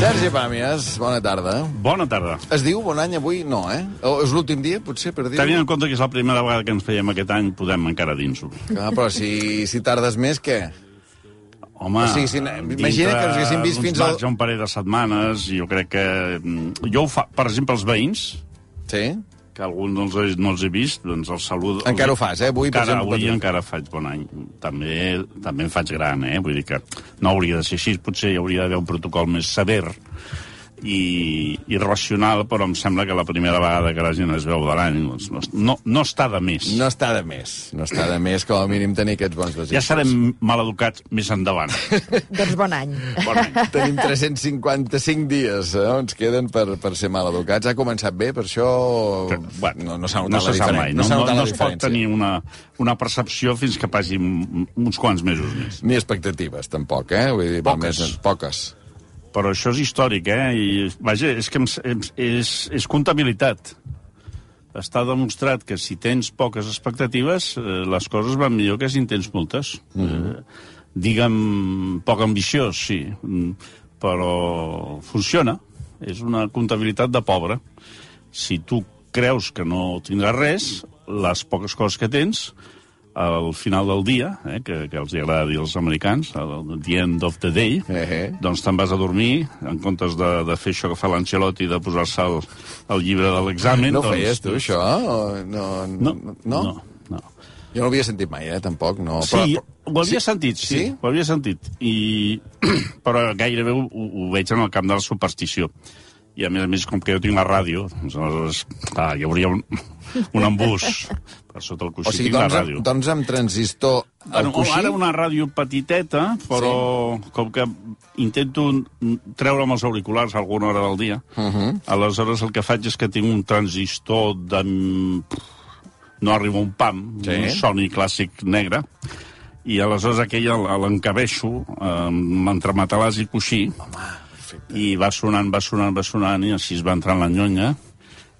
Sergi Pàmies, bona tarda. Bona tarda. Es diu bon any avui? No, eh? O és l'últim dia, potser, per dir-ho? Tenint en compte que és la primera vegada que ens veiem aquest any, podem encara dins-ho. Ah, però si, si tardes més, què? Home, O sigui, si- imagina que ens haguéssim vist fins al- al... un parell de setmanes, jo crec que... mm, Jo, ho fa, per exemple, els veïns, Sí? Que alguns no els, he- no els he vist, doncs els saludo. Encara ho fas, eh? Avui, per encara, exemple, avui per encara faig bon any. També, també em faig gran, eh? Vull dir que no hauria de ser així, potser hi hauria d'haver un protocol més sever i, i racional, però em sembla que la primera vegada que la gent es veu de l'any doncs no, no, no està de més. No està de més. No està de més, com a mínim, tenir aquests bons desitjos. Ja serem maleducats més endavant. Doncs bon any. Bon any. Tenim 355 dies, eh? Ens queden per, per ser mal educats. Ha començat bé, per això... Bueno, no, no s'ha no notat se la sap diferència. mai. No, s'ha no, notat no la es pot tenir una, una percepció fins que passin uns quants mesos més. Ni expectatives, tampoc, eh? Vull dir, Poques. Més, poques. Però això és històric, eh? I, vaja, és que em, em, és, és comptabilitat. Està demostrat que si tens poques expectatives, eh, les coses van millor que si en tens moltes. Mm -hmm. eh, digue'm, poc ambiciós, sí, mm, però funciona. És una comptabilitat de pobre. Si tu creus que no tindràs res, les poques coses que tens, al final del dia, eh, que, que els agrada dir als americans, al the end of the day, Eh, eh. doncs te'n vas a dormir, en comptes de, de fer això que fa l'Ancelotti, de posar-se el, el llibre de l'examen... No doncs, feies, tu, això? O No, No, no? no, no. Jo no ho havia sentit mai, eh, tampoc. No. Sí, Però, ho havia sentit, sí, Sí? ho havia sentit. I... però gairebé ho, ho veig en el camp de la superstició. I a més a més, com que jo tinc la ràdio, doncs aleshores, clar, hi hauria un, un embús per sota el o coixí, sigui, tinc la doncs, ràdio. doncs amb transistor al Bueno, coixí... ara una ràdio petiteta, però sí. com que intento treure'm els auriculars a alguna hora del dia, uh. -huh. aleshores el que faig és que tinc un transistor de... no arriba un pam, Sí. un soni clàssic negre, i aleshores aquell el- l'encabeixo eh, entre matalàs i coixí, i va sonant, va sonant, va sonant, i així es va entrar en la nyonya,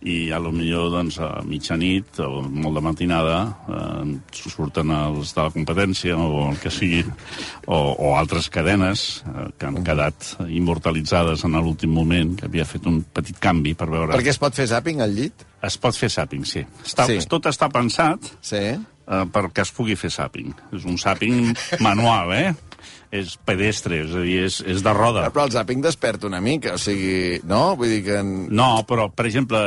i a lo millor doncs, a mitjanit o molt de matinada eh, surten els de la competència o el que sigui, o, o altres cadenes eh, que han quedat immortalitzades en l'últim moment, que havia fet un petit canvi per veure... Perquè es pot fer zapping al llit? Es pot fer zapping, sí. Està, Sí. Tot està pensat Sí. eh, perquè es pugui fer zapping. És un zapping manual, eh? És pedestre, és a dir, és, és de roda. Però el zapping desperta una mica, o sigui... No? Vull dir que... en- No, però, per exemple,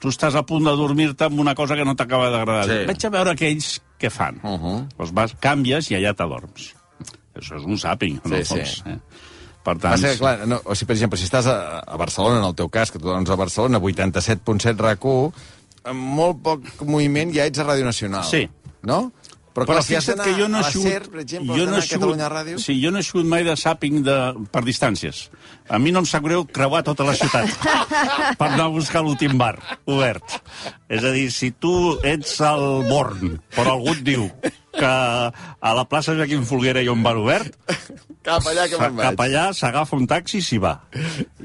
tu estàs a punt de dormir-te amb una cosa que no t'acaba d'agradar. Sí. Vaig a veure aquells què fan. Uh -huh. doncs vas, canvies i allà t'adorms. Això és un zapping, en Sí, el sí. fons. Eh? Per tant, Passa que, clar, no, o sigui, per exemple, si estàs a, a Barcelona, en el teu cas, que tu dorms a Barcelona, 87.7 RAC1, amb molt poc moviment ja ets a Ràdio Nacional. Sí. No? Però, Però fixa't que jo no he sigut... Per exemple, jo no he sigut, Catalunya Ràdio... Sí, jo no he sigut mai de zapping de, per distàncies. A mi no em sap greu creuar tota la ciutat per anar a buscar l'últim bar obert. És a dir, si tu ets al Born, però algú et diu que a la plaça Joaquim Folguera hi ha un bar obert, Cap allà que me'n vaig. cap allà s'agafa un taxi i s'hi va.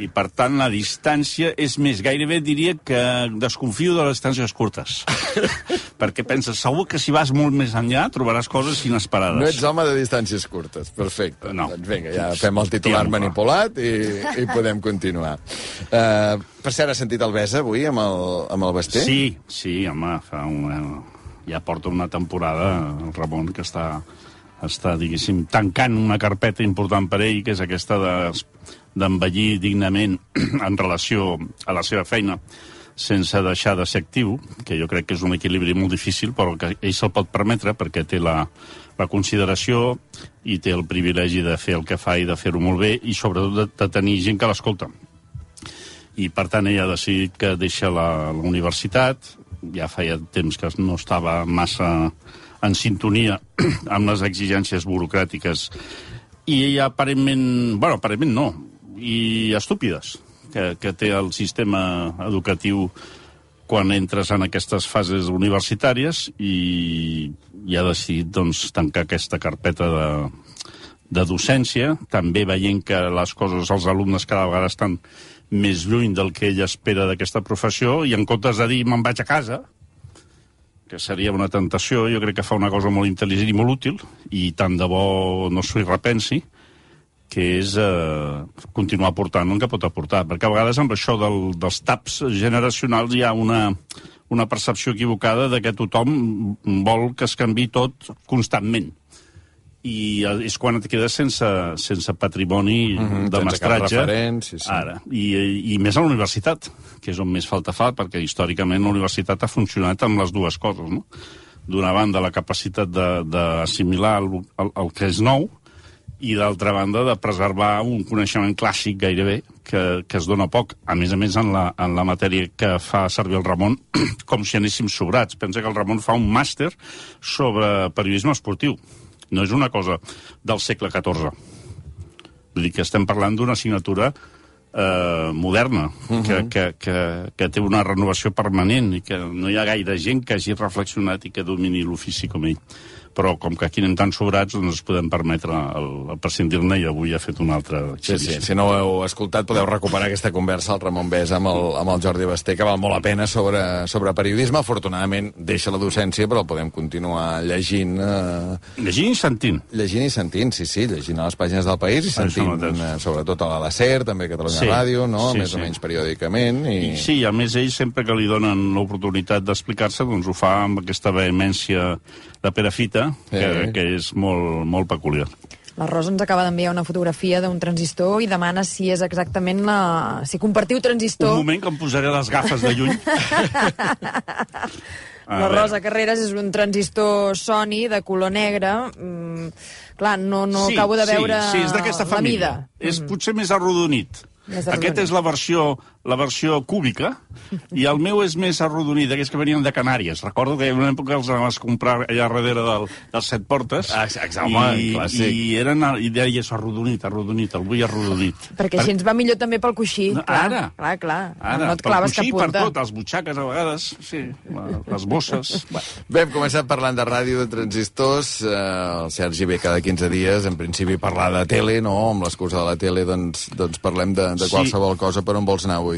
I, per tant, la distància és més. Gairebé diria que desconfio de les distàncies curtes. Perquè penses, segur que si vas molt més enllà trobaràs coses inesperades. No ets home de distàncies curtes. Perfecte. No. Doncs vinga, ja fem el titular Hòstia, manipulat i, i podem continuar. Uh, per cert, has sentit el Besa avui amb el, amb el Basté? Sí, sí, home, fa una... ja porta una temporada el Ramon que està, està diguéssim, tancant una carpeta important per ell, que és aquesta de- d'envellir dignament en relació a la seva feina sense deixar de ser actiu, que jo crec que és un equilibri molt difícil, però que ell se'l pot permetre perquè té la, la consideració i té el privilegi de fer el que fa i de fer-ho molt bé i sobretot de, de tenir gent que l'escolta. I per tant ella ha decidit que deixa la, la universitat, ja feia temps que no estava massa en sintonia amb les exigències burocràtiques. I ella aparentment, bueno, aparentment no, i estúpides que, que té el sistema educatiu quan entres en aquestes fases universitàries i, i ha decidit doncs, tancar aquesta carpeta de, de docència, també veient que les coses, els alumnes cada vegada estan més lluny del que ell espera d'aquesta professió, i en comptes de dir me'n vaig a casa, que seria una tentació, jo crec que fa una cosa molt intel·ligent i molt útil, i tant de bo no s'ho repensi, que és eh, continuar portant el que pot aportar. Perquè a vegades amb això del, dels taps generacionals hi ha una, una percepció equivocada de que tothom vol que es canvi tot constantment i eh, és quan et quedes sense, sense patrimoni mm -hmm, de mestratge. sí, sí. Ara. I, I més a la universitat, que és on més falta fa, perquè històricament la universitat ha funcionat amb les dues coses, no? D'una banda, la capacitat d'assimilar el, el, el que és nou, i d'altra banda de preservar un coneixement clàssic gairebé que, que es dona poc, a més a més en la, en la matèria que fa servir el Ramon com si anéssim sobrats. Pensa que el Ramon fa un màster sobre periodisme esportiu no és una cosa del segle XIV. Vull dir que estem parlant d'una assignatura eh, moderna, uh -huh. que, que, que, que té una renovació permanent i que no hi ha gaire gent que hagi reflexionat i que domini l'ofici com ell però com que aquí anem tan sobrats, doncs ens podem permetre el, el prescindir-ne i avui ha fet una altra Sí, sí, si no ho heu escoltat podeu recuperar aquesta conversa al Ramon Bés amb el, amb el Jordi Basté, que val molt la pena sobre, sobre periodisme. Afortunadament deixa la docència, però el podem continuar llegint... Eh... Llegint i sentint. Llegint i sentint, sí, sí, llegint a les pàgines del País i sentint, eh, sobretot a la SER, també a Catalunya Sí. Ràdio, no? Sí, més sí. o menys periòdicament. I... I sí, a més ell sempre que li donen l'oportunitat d'explicar-se, doncs ho fa amb aquesta vehemència de Perafita, que, Sí. que és molt, molt peculiar. La Rosa ens acaba d'enviar una fotografia d'un transistor i demana si és exactament la... si compartiu transistor... Un moment que em posaré les gafes de lluny. La. Rosa Carreras és un transistor Sony de color negre. Mm, clar, no, no acabo de veure sí, sí, és d'aquesta la família. mida. És potser més arrodonit. Més Aquest arrodonit. és la versió, la versió cúbica, i el meu és més arrodonit, d'aquells que venien de Canàries. Recordo que en una època els anaves a comprar allà darrere del, dels set portes, Ah, exacte, home, i, clàssic. i, eren, i deies arrodonit, arrodonit, el vull arrodonit. Perquè així ens va millor també pel coixí. No, clar, ara. Clar, clar. Ara, no et per claves coixí, cap per punta. tot, les butxaques a vegades, sí, la- les bosses. Bé, hem començat parlant de ràdio, de transistors. Eh, el Sergi ve cada 15 dies, en principi, parlar de tele, no? Amb l'excusa de la tele, doncs, doncs parlem de, de Sí. qualsevol cosa. Per on vols anar avui?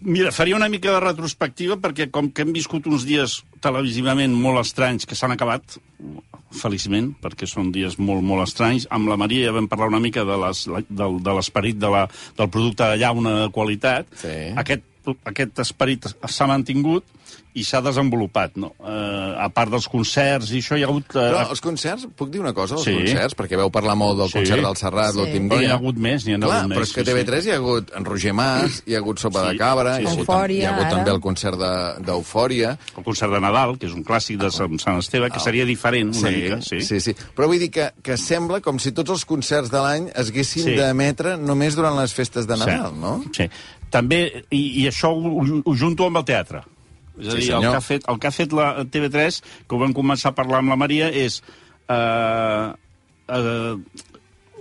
Mira, faria una mica de retrospectiva perquè com que hem viscut uns dies televisivament molt estranys que s'han acabat, feliçment, perquè són dies molt, molt estranys. Amb la Maria ja vam parlar una mica de les- la- del- de l'esperit de la, del producte de llauna de qualitat. Sí. Aquest, aquest esperit s'ha mantingut i s'ha desenvolupat, no? Eh, a part dels concerts i això hi ha hagut... Eh, Però els concerts, puc dir una cosa, els Sí. concerts? Perquè veu parlar molt del Sí. concert del Serrat Sí. l'últim Però dia. n'hi ha hagut més, n'hi ha Clar, hagut més. però és que a sí, sí. TV3 hi ha hagut en Roger Mas, hi ha hagut Sopa Sí, de Cabra, sí, hi ha sí. hagut, Eufòria, hi ha hagut ara. també el concert de- d'Eufòria. El concert de Nadal, que és un clàssic de Sant Sant Esteve, que seria diferent una mica. Sí, sí, sí. Però vull dir que, que sembla com si tots els concerts de l'any es haguessin Sí. d'emetre només durant les festes de Nadal, sí. no? Sí. També, i, i això ho, ho junto amb el teatre. És a Sí, dir, el, senyor. que ha fet, el que ha fet la TV3, que ho vam començar a parlar amb la Maria, és eh, eh,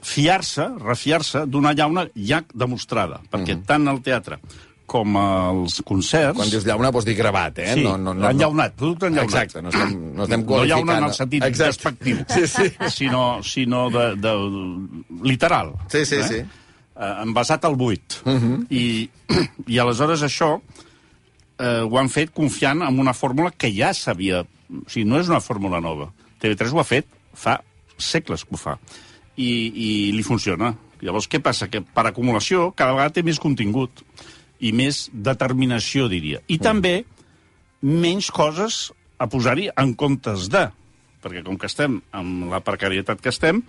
fiar-se, refiar-se d'una llauna ja demostrada. Perquè tant el teatre com els concerts... Quan dius llauna vols dir gravat, eh? Sí, no, no, no, enllaunat, producte enllaunat. Exacte, no estem, no estem no qualificant... llauna en el sentit Exacte. despectiu, Sí, sí. sinó, sinó de, de, literal. Sí, sí, sí. Eh, envasat al buit. Uh -huh. I, I aleshores això eh, ho han fet confiant en una fórmula que ja s'havia... O sigui, no és una fórmula nova. TV3 ho ha fet fa segles que ho fa. I, i li funciona. Llavors, què passa? Que per acumulació cada vegada té més contingut i més determinació, diria. I també menys coses a posar-hi en comptes de. Perquè com que estem amb la precarietat que estem,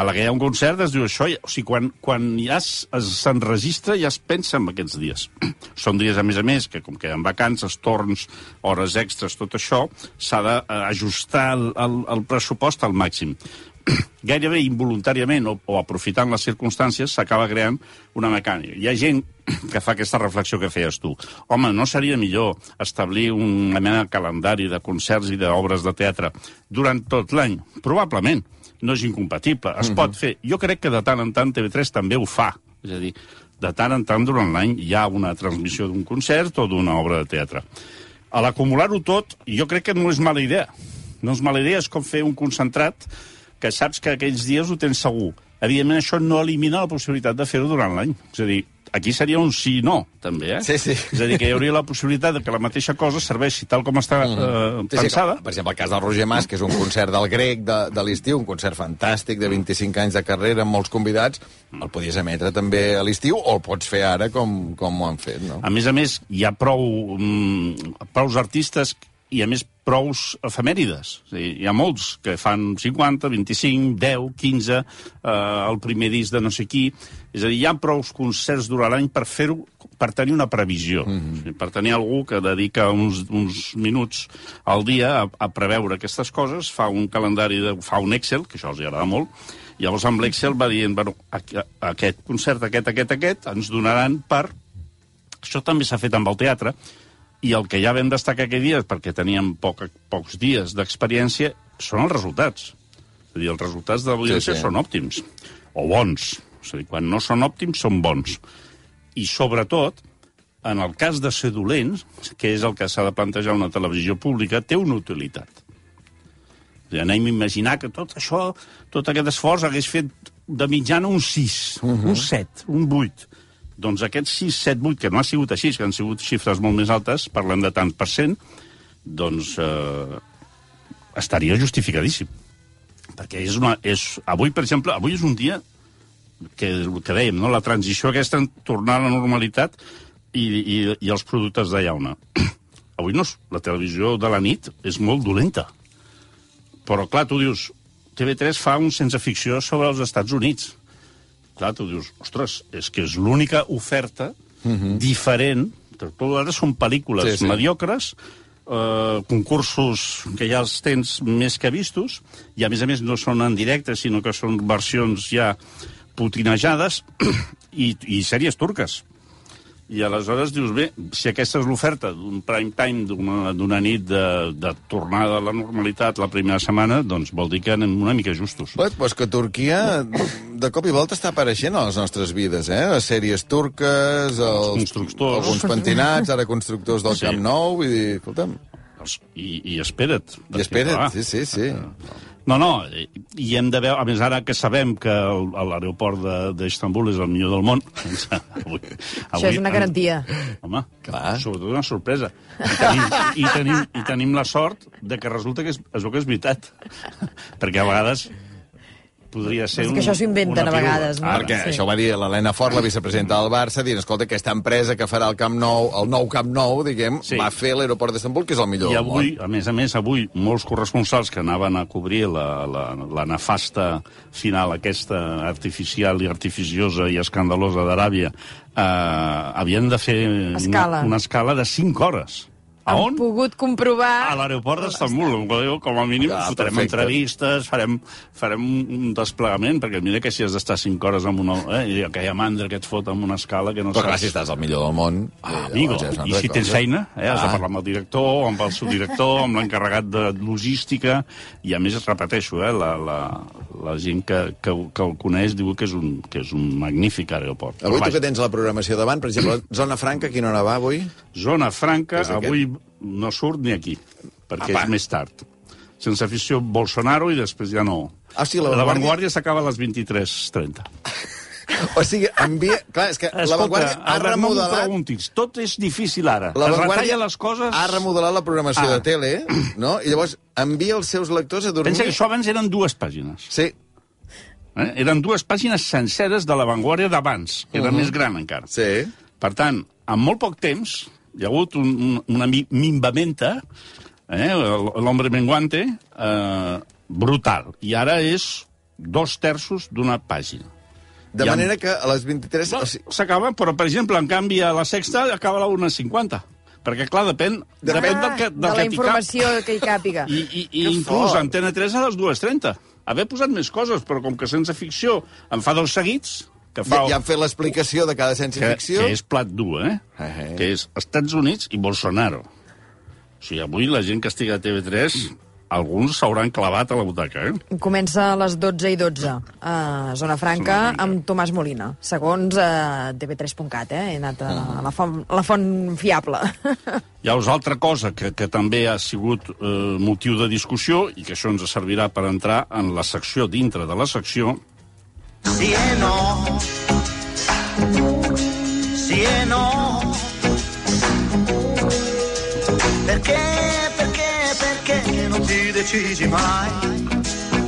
a la que hi ha un concert es diu això, i- o sigui, quan, quan ja s'enregistra ja es pensa en aquests dies. Són dies, a més a més, que com que hi ha vacances, torns, hores extres, tot això, s'ha d'ajustar el, el, el pressupost al màxim. Gairebé involuntàriament o, o aprofitant les circumstàncies s'acaba creant una mecànica. Hi ha gent que fa aquesta reflexió que feies tu. Home, no seria millor establir una mena de calendari de concerts i d'obres de teatre durant tot l'any? Probablement. No és incompatible. Es pot fer. Jo crec que de tant en tant TV3 també ho fa. És a dir, de tant en tant durant l'any hi ha una transmissió d'un concert o d'una obra de teatre. A l'acumular-ho tot, jo crec que no és mala idea. No és mala idea, és com fer un concentrat que saps que aquells dies ho tens segur. Evidentment, això no elimina la possibilitat de fer-ho durant l'any. És a dir, aquí seria un sí i no, també, eh? Sí, sí. És a dir, que hi hauria la possibilitat de que la mateixa cosa serveixi tal com està eh, Sí, sí, pensada. com, per exemple, el cas del Roger Mas, que és un concert del grec de, de l'estiu, un concert fantàstic de 25 anys de carrera amb molts convidats, el podies emetre també a l'estiu o el pots fer ara com, com ho han fet, no? A més a més, hi ha prou, mm, prous artistes i, a més, prous efemèrides. És a dir, hi ha molts que fan 50, 25, 10, 15, eh, el primer disc de no sé qui... És a dir, hi ha prous concerts durant l'any per fer-ho per tenir una previsió, mm -hmm. o sigui, per tenir algú que dedica uns, uns minuts al dia a, a preveure aquestes coses, fa un calendari, de, fa un Excel, que això els agrada molt, i llavors amb l'Excel va dient, bueno, aqu- aquest concert, aquest, aquest, aquest, ens donaran per això també s'ha fet amb el teatre, i el que ja vam destacar aquell dia, perquè teníem poc, pocs dies d'experiència, són els resultats. És a dir, els resultats de l'audiència sí, sí. són òptims, o bons. És a dir, quan no són òptims, són bons. I, sobretot, en el cas de ser dolents, que és el que s'ha de plantejar una televisió pública, té una utilitat. Anem a imaginar que tot això, tot aquest esforç hagués fet de mitjana un 6, uh -huh. un 7, un 8. Doncs aquest 6, 7, 8, que no ha sigut així, que han sigut xifres molt més altes, parlem de tant per cent, doncs eh, estaria justificadíssim. Perquè és una, és, avui, per exemple, avui és un dia que, el que dèiem, no? la transició aquesta en tornar a la normalitat i, i, i els productes de llauna. avui no, la televisió de la nit és molt dolenta. Però, clar, tu dius, TV3 fa un sense ficció sobre els Estats Units. Clar, tu dius, ostres, és que és l'única oferta diferent. Tot l'altre són pel·lícules sí. sí. mediocres, eh, concursos que ja els tens més que vistos, i a més a més no són en directe, sinó que són versions ja putinejades, i, i sèries turques. I aleshores dius, bé, si aquesta és l'oferta d'un prime time, d'una nit de, de tornada a la normalitat la primera setmana, doncs vol dir que anem una mica justos. Pues, pues que Turquia de cop i volta està apareixent a les nostres vides, eh? Les sèries turques, els, constructors. alguns pentinats, ara constructors del Sí. Camp Nou, vull dir, escolta'm, I, i espera't. i espera't, clar, sí, sí, sí. No, no, i hem de veure, a més ara que sabem que l'aeroport de- d'Istanbul és el millor del món, doncs, avui, Això és una garantia. Home, Clar. sobretot una sorpresa. I tenim, i, tenim, I tenim la sort de que resulta que és, es veu que és veritat. Perquè a vegades podria ser És un, que això s'ho inventen a vegades, no? Ara, Perquè Sí. això ho va dir l'Helena Fort, la vicepresidenta del Barça, dient, escolta, aquesta empresa que farà el Camp Nou, el nou Camp Nou, diguem, Sí. va fer l'aeroport d'Istanbul, que és el millor I avui, a més a més, avui, molts corresponsals que anaven a cobrir la, la, la nefasta final aquesta artificial i artificiosa i escandalosa d'Aràbia eh, havien de fer Escala. Una, una escala de 5 hores. A Han on? pogut comprovar... A l'aeroport d'Estambul. Com a mínim Clar, fotrem perfecte. entrevistes, farem, farem un desplegament, perquè mira que si has d'estar 5 hores amb una... Eh, i aquella mandra que et fot amb una escala que no Però clar, saps... si estàs al millor del món... Ah, eh, amigo, ja i altra si tens feina, eh, has de Ah. parlar amb el director, amb el subdirector, amb l'encarregat de logística, i a més, repeteixo, eh, la, la, la gent que, que, que el coneix diu que és un, que és un magnífic aeroport. Avui Però tu que tens la programació davant, per exemple, Zona Franca, quina hora va avui? Zona Franca, avui no surt ni aquí, perquè Apa. és més tard. Sense afició Bolsonaro i després ja no. Ah, sí, La Vanguardia- s'acaba a les 23.30. O sigui, envia... Clar, és que la Vanguardia ha Albert, no m'ho remodelat... preguntis. Tot és difícil ara. La es Vanguardia retalla les coses... ha remodelat la programació Ah. de tele, no? I llavors envia els seus lectors a dormir... Pensa que això abans eren dues pàgines. Sí, Eh? Eren dues pàgines senceres de la Vanguardia d'abans. Era Mhm. més gran encara. sí. Per tant, en molt poc temps hi ha hagut un, un, una mi- minvamenta, eh, l'hombre menguante, eh, brutal. I ara és dos terços d'una pàgina. De Ja- manera que a les 23... No, S'acaba, però, per exemple, en canvi, a la sexta acaba a la 1.50. Perquè, clar, depèn, depèn Ah, del que, del de la que t'hi cap. informació que hi càpiga. I, i, i Que inclús fort. Antena 3 a les 2.30. Haver posat més coses, però com que sense ficció em fa dos seguits, que fa... ja, ja han fet l'explicació de cada ciència que, ficció. que és plat dur, eh? Eh, eh. Que és Estats Units i Bolsonaro. O sigui, avui la gent que estigui a TV3, alguns s'hauran clavat a la butaca, eh? Comença a les 12 i 12 a Zona Franca Zona Franca. amb Tomàs Molina, segons eh, tv3.cat, eh? He anat a la font, la font fiable. Llavors, altra cosa que, que també ha sigut eh, motiu de discussió i que això ens servirà per entrar en la secció dintre de la secció, cielo. sì e no. Perché, perché, perché non ti decidi mai?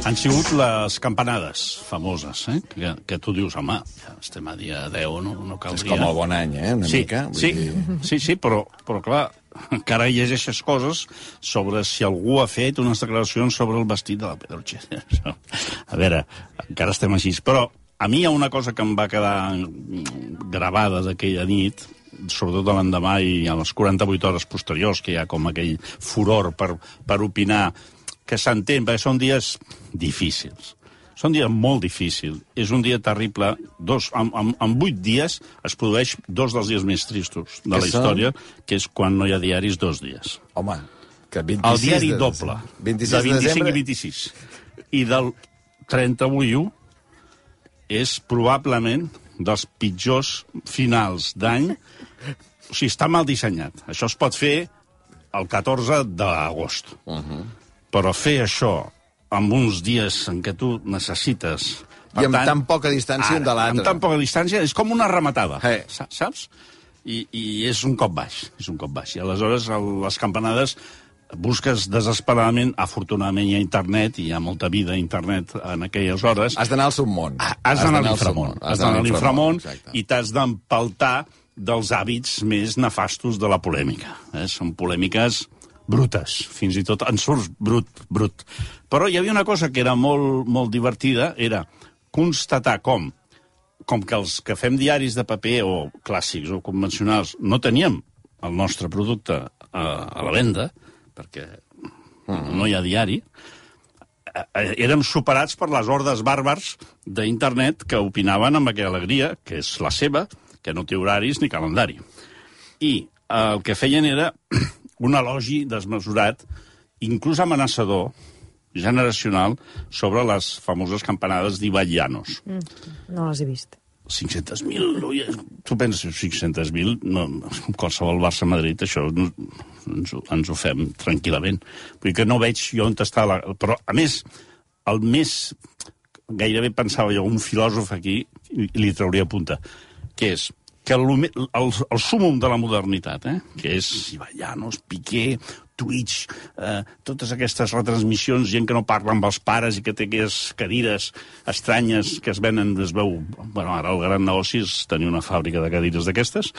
Han sigut les campanades famoses, eh? que, que tu dius, home, ja estem a dia 10, no, no És caldria... com el bon any, eh, una sí, mica. Vull Sí, dir- sí, sí, però, però clar, encara llegeixes coses sobre si algú ha fet unes declaracions sobre el vestit de la Pedroche. A veure, encara estem així. Però a mi hi ha una cosa que em va quedar gravada d'aquella nit, sobretot l'endemà i a les 48 hores posteriors, que hi ha com aquell furor per, per opinar, que s'entén, perquè són dies difícils. Són dies molt difícils. És un dia terrible. Dos, en, en, en vuit dies es produeix dos dels dies més tristos de Que la són? història, que és quan no hi ha diaris dos dies. Home, que 26 El diari de... doble, 26 de 25 desembre... i 26. I del 31 és probablement dels pitjors finals d'any. O sigui, està mal dissenyat. Això es pot fer el 14 d'agost. Uh -huh. Però fer això amb uns dies en què tu necessites... I amb tan poca distància un de l'altre. Amb tan poca distància, és com una rematada, Eh. sa- saps? I, I és un cop baix, és un cop baix. I aleshores el, les campanades busques desesperadament, afortunadament hi ha internet, i hi ha molta vida a internet en aquelles hores, Has d'anar al submón. Ah, Has d'anar a l'inframont. Has d'anar a l'inframont exacte. i t'has d'empaltar dels hàbits més nefastos de la polèmica. Eh? Són polèmiques brutes, fins i tot en surts brut, brut. Però hi havia una cosa que era molt, molt divertida, era constatar com, com que els que fem diaris de paper o clàssics o convencionals no teníem el nostre producte a, a la venda, perquè no hi ha diari, eh, érem superats per les hordes bàrbars d'internet que opinaven amb aquella alegria, que és la seva, que no té horaris ni calendari. I eh, el que feien era un elogi desmesurat, inclús amenaçador, generacional, sobre les famoses campanades d'Iballanos. No les he vist. 500.000, ui, tu penses 500.000, no, qualsevol Barça-Madrid, això no, ens, ho, ens ho fem tranquil·lament. Vull dir que no veig jo on està la... Però, a més, el més... Gairebé pensava jo, un filòsof aquí, i li trauria punta, que és que el, el, el súmum de la modernitat, eh? que és Iballanos, Piqué, Twitch, eh, totes aquestes retransmissions, gent que no parla amb els pares i que té aquelles cadires estranyes que es venen, es veu... Bueno, ara el gran negoci és tenir una fàbrica de cadires d'aquestes.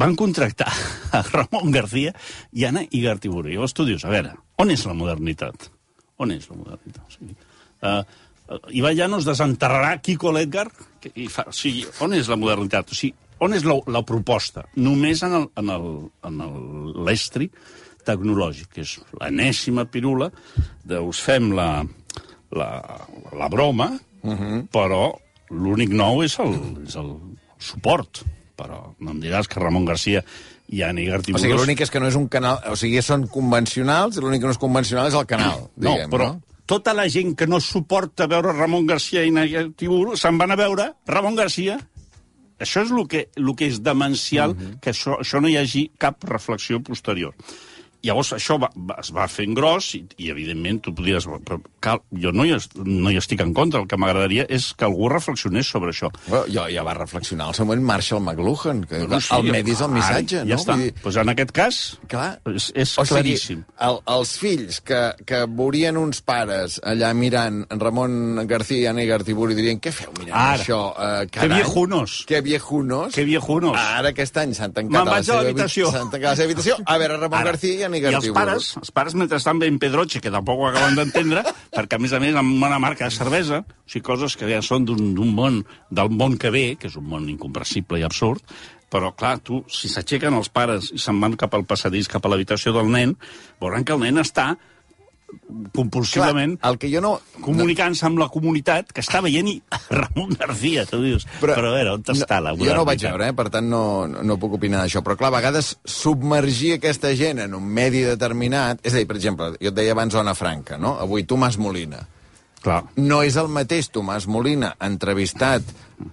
Van contractar a Ramon García i Anna Igartiburu. Llavors tu dius, a veure, on és la modernitat? On és la modernitat? O sigui, uh, Ibai Llanos desenterrarà Kiko l'Edgar? I fa- O sigui, on és la modernitat? O sigui, on és la, la proposta? Només en el- en el- en el- l'estri tecnològic, que és l'enèsima pirula de us fem la, la, la broma, uh -huh. però l'únic nou és el, és el suport. Però no em diràs que Ramon Garcia i Anna O Igartiburos... sigui, l'únic és que no és un canal... O sigui, són convencionals l'únic que no és convencional és el canal, No, diguem, però no? Tota la gent que no suporta veure Ramon Garcia i Nadia Tibur se'n van a veure Ramon Garcia. Això és el que, el que és demencial, Mhm. que això, això no hi hagi cap reflexió posterior. Llavors, això va, va, es va fent gros i, i evidentment, tu podries... Però, cal, jo no hi, est, no hi estic en contra. El que m'agradaria és que algú reflexionés sobre això. Bueno, jo ja va reflexionar al seu moment Marshall McLuhan, que Bueno, sí, el medi és el missatge, ara, no? Ja està. Vull dir, pues en aquest cas, Clar. és, és o sigui, claríssim. el, els fills que, que veurien uns pares allà mirant Ramon García i Anna Gartiburu i dirien què feu mirant Ara. això? Uh, Que viejunos. Que viejunos. Que viejunos. Ara aquest any s'han tancat, a la seva s'han tancat a la seva habitació a veure Ramon Ara. García Anna I els pares, els pares mentrestant ben pedroche, que tampoc ho acaben d'entendre, perquè a més a més amb una marca de cervesa, o sigui, coses que ja són d'un d'un món, del món que ve, que és un món incomprensible i absurd, però, clar, tu, si s'aixequen els pares i se'n van cap al passadís, cap a l'habitació del nen, veuran que el nen està compulsivament Clar, el que jo no... comunicant-se amb la comunitat que està veient i Ramon García, tu dius. Però, però a veure, on està la Jo no ho vaig veure, eh? per tant no, no puc opinar d'això. Però clar, a vegades submergir aquesta gent en un medi determinat... És a dir, per exemple, jo et deia abans Zona Franca, no? Avui Tomàs Molina. Clar. No és el mateix Tomàs Molina entrevistat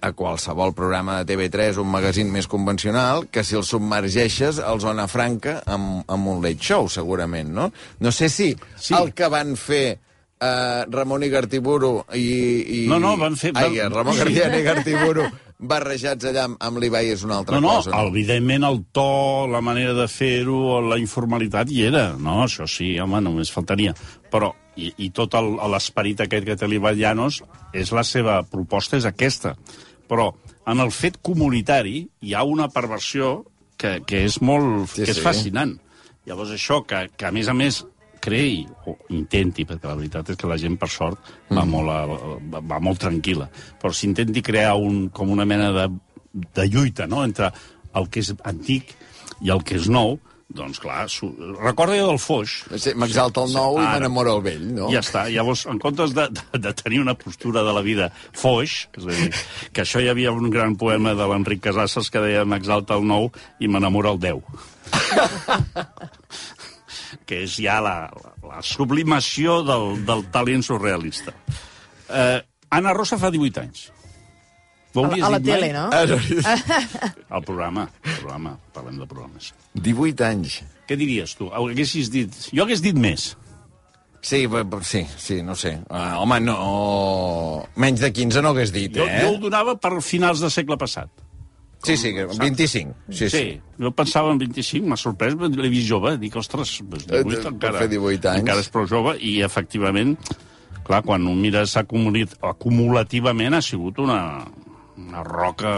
a qualsevol programa de TV3, un magazín més convencional, que si el submergeixes al Zona Franca amb, amb un late show, segurament, no? No sé si Sí. el que van fer uh, Ramon Igartiburu i, i... No, no, van fer- Ai, Ramon sí. I Igartiburu barrejats allà amb, amb l'Ibai és una altra No, no, cosa. evidentment el to, la manera de fer-ho, la informalitat hi era. No, això sí, home, només faltaria. Però, i, i tot l'esperit aquest que té l'Ibai Llanos, és la seva proposta, és aquesta. Però en el fet comunitari hi ha una perversió que, que és molt... Sí, que és sí. fascinant. Llavors això, que, que a més a més creï, o intenti, perquè la veritat és que la gent, per sort, va, Mm. molt, a, va, va molt tranquil·la, però s'intenti crear un, com una mena de, de lluita no? entre el que és antic i el que és nou, doncs clar, su... recorda jo del Foix, Sí, M'exalta el nou i Ara. m'enamora el vell, no? ja està. Llavors, en comptes de, de, de tenir una postura de la vida foix, és a dir, que això hi havia un gran poema de l'Enric Casasses que deia m'exalta el nou i m'enamora el 10. que és ja la, la, la sublimació del, del talent surrealista. Eh, Anna Rosa fa 18 anys. Ho A, la- a la tele, no? Ah, El programa, el programa, parlem de programes. 18 anys. Què diries tu? Haguessis dit... Jo hagués dit més. Sí, sí, sí, no sé. Uh, home, no... Menys de 15 no hagués dit, Jo, eh? jo ho donava per finals del segle passat. Sí, sí, que- 25. Sí, sí. Sí, jo pensava en 25, m'ha sorprès, l'he vist jove, dic, ostres, doncs 18 Eh, encara, fer 18 anys. encara és prou jove, i efectivament, clar, quan ho mires acumulit, acumulativament ha sigut una, una roca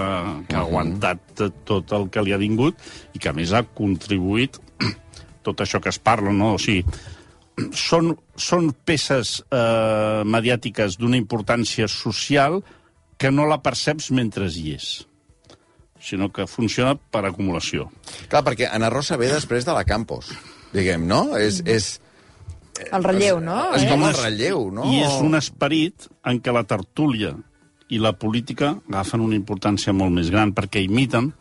que ha aguantat tot el que li ha vingut i que a més ha contribuït tot això que es parla, no? O sigui, són, són peces eh, mediàtiques d'una importància social que no la perceps mentre hi és sinó que funciona per acumulació. Clar, perquè Ana Rosa ve després de la Campos, diguem, no? És, és, El relleu, no? és Eh? com el es- relleu, no? I és un esperit en què la tertúlia i la política agafen una importància molt més gran perquè imiten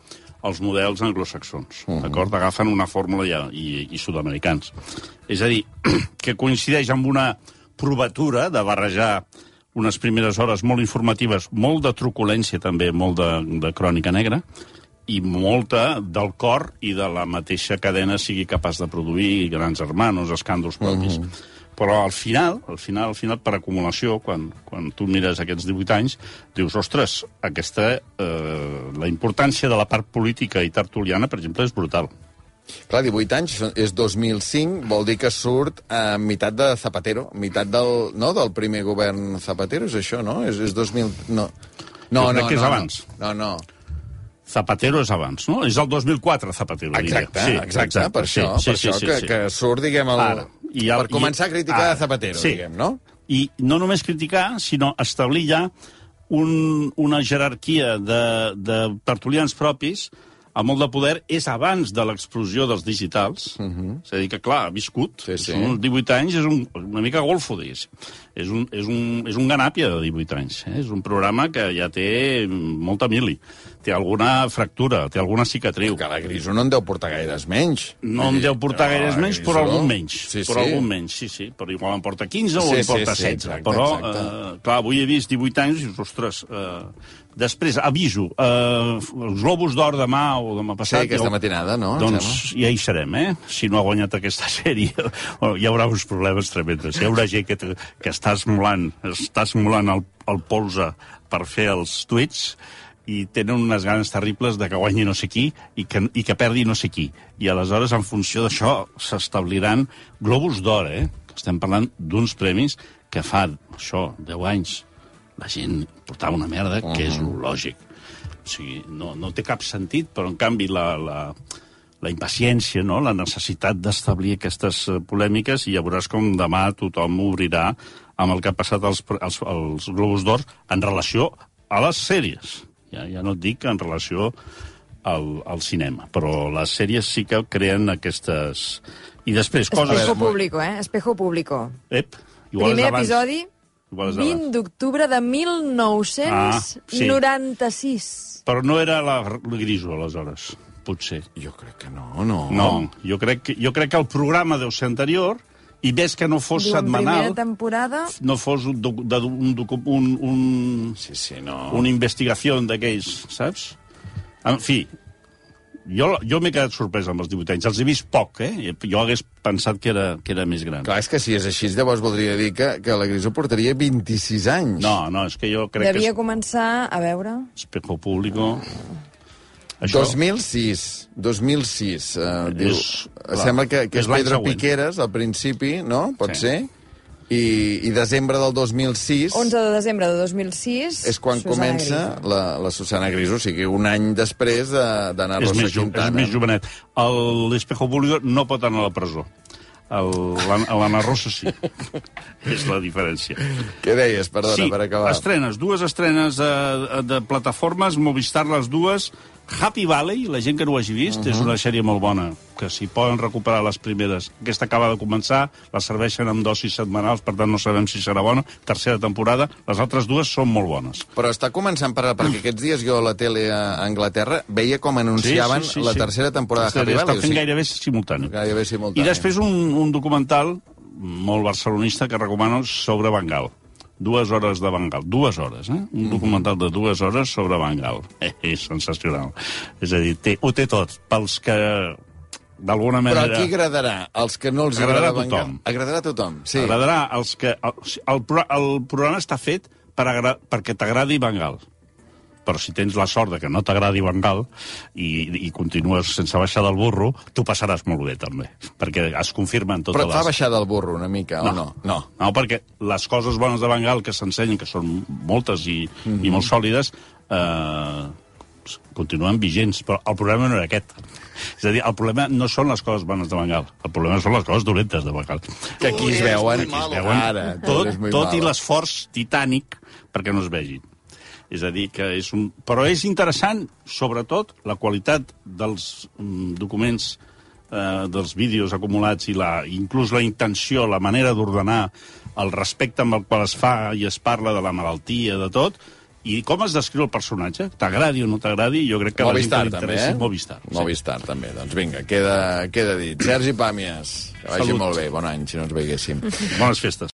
els models anglosaxons, Mhm. d'acord? Agafen una fórmula ja, i, i sud-americans. És a dir, que coincideix amb una provatura de barrejar unes primeres hores molt informatives, molt de truculència també, molt de, de crònica negra, i molta del cor i de la mateixa cadena sigui capaç de produir grans hermanos, escàndols propis. Mm -hmm. Però al final, al final, al final, per acumulació, quan, quan tu mires aquests 18 anys, dius, ostres, aquesta, eh, la importància de la part política i tertuliana, per exemple, és brutal. Clar, 18 anys, és 2005, vol dir que surt a meitat de Zapatero, meitat del, no, del primer govern Zapatero, és això, no? És, és 2000... No, no, crec no, que és no, abans. No, no. Zapatero és abans, no? És el 2004, Zapatero, diria. Exacte, sí, exacte, per això, per això que, que surt, diguem, el, Ara, i el- per començar i- a criticar ara, a Zapatero, sí. diguem, no? I no només criticar, sinó establir ja un, una jerarquia de, de tertulians propis amb molt de poder és abans de l'explosió dels digitals. Uh -huh. És a dir, que, clar, ha viscut. Mhm. Sí, sí. Són uns 18 anys, és un, una mica golfo, diguéssim. És un, és, un, és un ganàpia de 18 anys. Eh? És un programa que ja té molta mili. Té alguna fractura, té alguna cicatriu. Que la Griso no en deu portar gaires menys. No em deu portar No, gaires menys, Griso- però algun menys. Sí, però sí. algun menys, sí, sí. Però igual em porta 15 o Sí, sí, porta sí, 16. exacte, però, exacte. Eh, clar, avui he vist 18 anys i dius, ostres... Eh, després, aviso, eh, els Globus d'Or demà o demà passat... Sí, aquesta matinada, no? Doncs ja hi serem, eh? Si no ha guanyat aquesta sèrie, hi haurà uns problemes tremendos. Hi haurà gent que, que està esmolant, està esmolant el, el polze per fer els tuits i tenen unes ganes terribles de que guanyi no sé qui i que, i que perdi no sé qui. I aleshores, en funció d'això, s'establiran globus d'or, eh? Estem parlant d'uns premis que fa, això, 10 anys, la gent portava una merda, que és lo lògic. O sigui, no, no té cap sentit, però en canvi la, la, la impaciència, no? la necessitat d'establir aquestes eh, polèmiques i ja veuràs com demà tothom obrirà amb el que ha passat als, als, als Globus d'Or en relació a les sèries. Ja, ja no et dic en relació al, al cinema, però les sèries sí que creen aquestes... I després, coses... Espejo público, eh? Espejo público. Ep, igual Primer és abans. episodi, Igual és abans. 20 d'octubre de 1996. Però no era la, la griso, aleshores, potser. Jo crec que no, no. No, jo crec, que, jo crec que el programa deu ser anterior i ves que no fos Diuen setmanal, primera temporada... no fos un, docu- de, un, docu- un, un, Sí, sí, no. una investigació d'aquells, saps? En fi, Jo, jo m'he quedat sorprès amb els 18 anys. Els he vist poc, eh? Jo hagués pensat que era, que era més gran. Clar, és que si és així, llavors voldria dir que, que la Grisó portaria 26 anys. No, no, és que jo crec Devia que començar, a veure... espejo público... Això, 2006, 2006, uh, diu, És- clar, sembla que, que és és Pedro següent. Piqueras al principi, no? Pot Sí. ser? I, I desembre del 2006 11 de desembre de 2006... és quan Susana comença Griso. la, la Susana Griso, o sigui, un any després de- d'anar a és Rosa més, jo, és Quintana. més jovenet. El- L'espejo público no pot anar a la presó. L'Anna l'Anna Rosa sí. és la diferència. Què deies, perdona, sí, per acabar? estrenes, dues estrenes de, de plataformes, Movistar les dues, Happy Valley, la gent que no ho hagi vist, uh -huh. és una sèrie molt bona, que si poden recuperar les primeres. Aquesta acaba de començar, la serveixen amb dosis setmanals, per tant no sabem si serà bona, tercera temporada, les altres dues són molt bones. Però està començant per, perquè aquests dies jo a la tele a Anglaterra veia com anunciaven la tercera temporada de Happy Està Valley. fent gairebé simultani. Gairebé simultani. I després un, un documental molt barcelonista que recomano sobre Bengal. Dues hores de Bengal. Dues hores, eh? Un documental de dues hores sobre Bengal. Eh, és sensacional. És a dir, té, ho té tot. Pels que d'alguna Però manera... a qui agradarà? Els que no els Agradarà agrada a tothom. Agradarà a tothom, sí. Agradarà als que... El, el, el programa està fet per agra, perquè t'agradi Bengal. Però si tens la sort de que no t'agradi Bengal i, i continues sense baixar del burro, tu passaràs molt bé, també. Perquè es confirmen totes Però et fa les... baixar del burro una mica, o no? No. No, perquè les coses bones de Bengal que s'ensenyen, que són moltes i, mm Mhm. -hmm. i molt sòlides, eh, continuen vigents, però el problema no era aquest. És a dir, el problema no són les coses bones de Bengal, el problema són les coses dolentes de Bengal. Que aquí es veuen, Aquí es veuen ara. tot, tot i l'esforç titànic perquè no es vegin. És a dir, que és un... Però és interessant, sobretot, la qualitat dels mm, documents, eh, dels vídeos acumulats i la, inclús la intenció, la manera d'ordenar, el respecte amb el qual es fa i es parla de la malaltia, de tot, i com es descriu el personatge, t'agradi o no t'agradi, jo crec que la gent Movistar, que li també, eh? Movistar. sí. Movistar, també. Doncs vinga, queda, queda dit. Sergi Pàmies, que vagi Salut. molt bé. Bon any, si no ens veiéssim. Bones festes.